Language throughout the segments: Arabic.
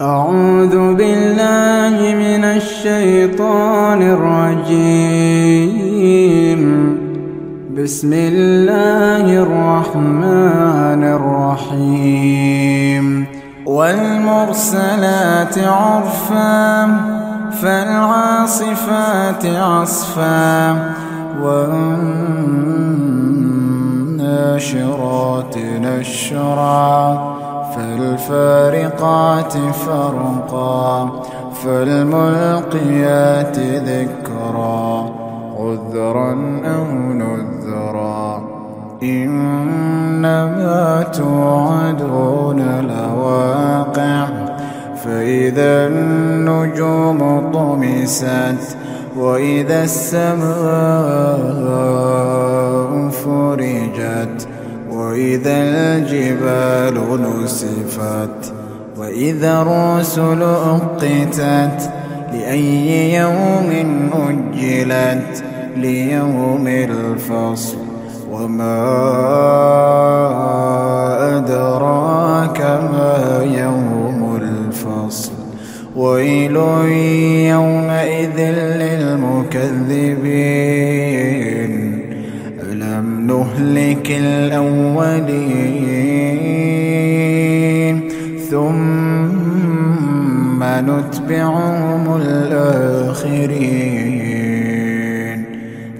أعوذ بالله من الشيطان الرجيم. بسم الله الرحمن الرحيم. والمرسلات عرفا فالعاصفات عصفا والناشرات نشرا. فالفارقات فرقا فالملقيات ذكرا عذرا أو نذرا. إنما توعدون لواقع فإذا النجوم طمست وإذا السماء فرجت وإذا الجبال نسفت وإذا الرسل أقتت لأي يوم أجلت ليوم الفصل وما ألم نهلك الأولين. ثم نتبعهم الآخرين.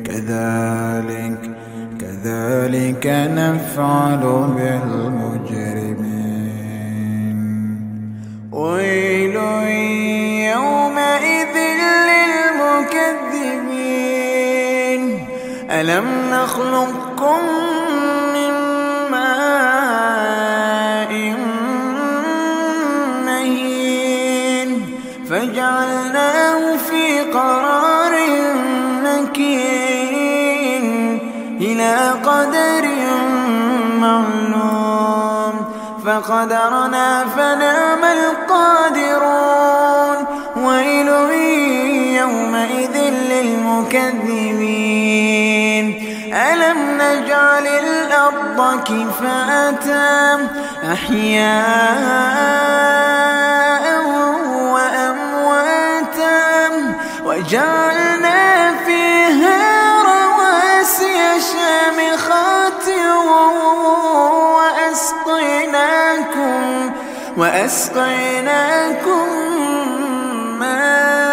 كذلك كذلك نفعل بالمجرمين. ويل يومئذ للمكذبين. ألم نخلقكم من ماء مهين. فجعلناه في قرار مكين إلى قدر معلوم. فقدرنا فنعم القادرون. ويل يومئذ للمكذبين. نجعل الأرض كفاتا أحياء وأمواتا. وجعلنا فيها رواسي شامخات وأسقيناكم وأسقيناكم ماء.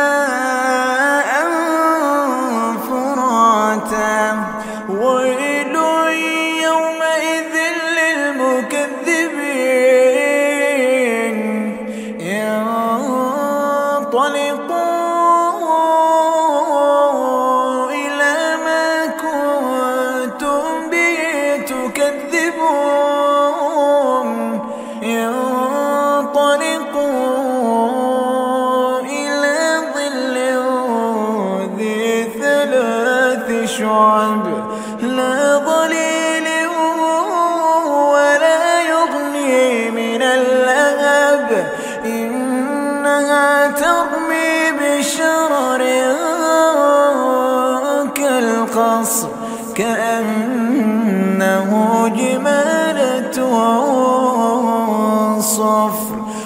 تكذبون انطلقوا إلى ظل ذي ثلاث شعب. لا ظليل ولا يغني من اللهب. إنها ترمي بشرر كالقصر كأنه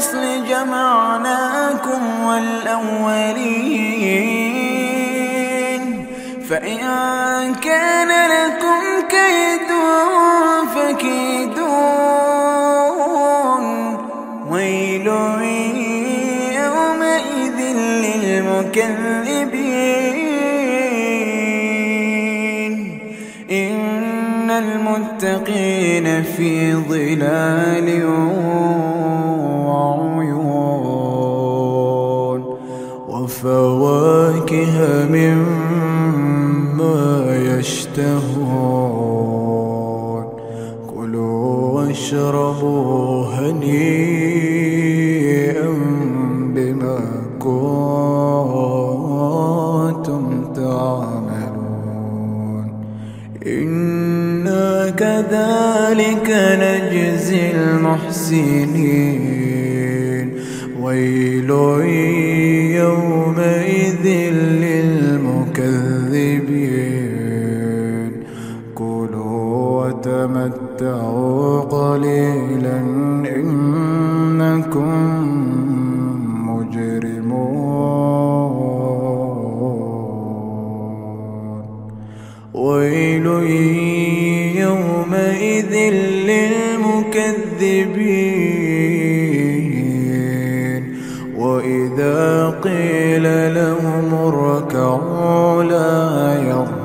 الفصل جمعناكم والأولين. فإن كان لكم كيد فكيدون. ويل يومئذ للمكذبين. إن المتقين في ظلال واشربوا هنيئا بما كنتم تعملون. إنا كذلك نجزي المحسنين. ويل يومئذ للمكذبين. كلوا وتمتعوا للمكذبين وإذا قيل لهم اركعوا لا يركعون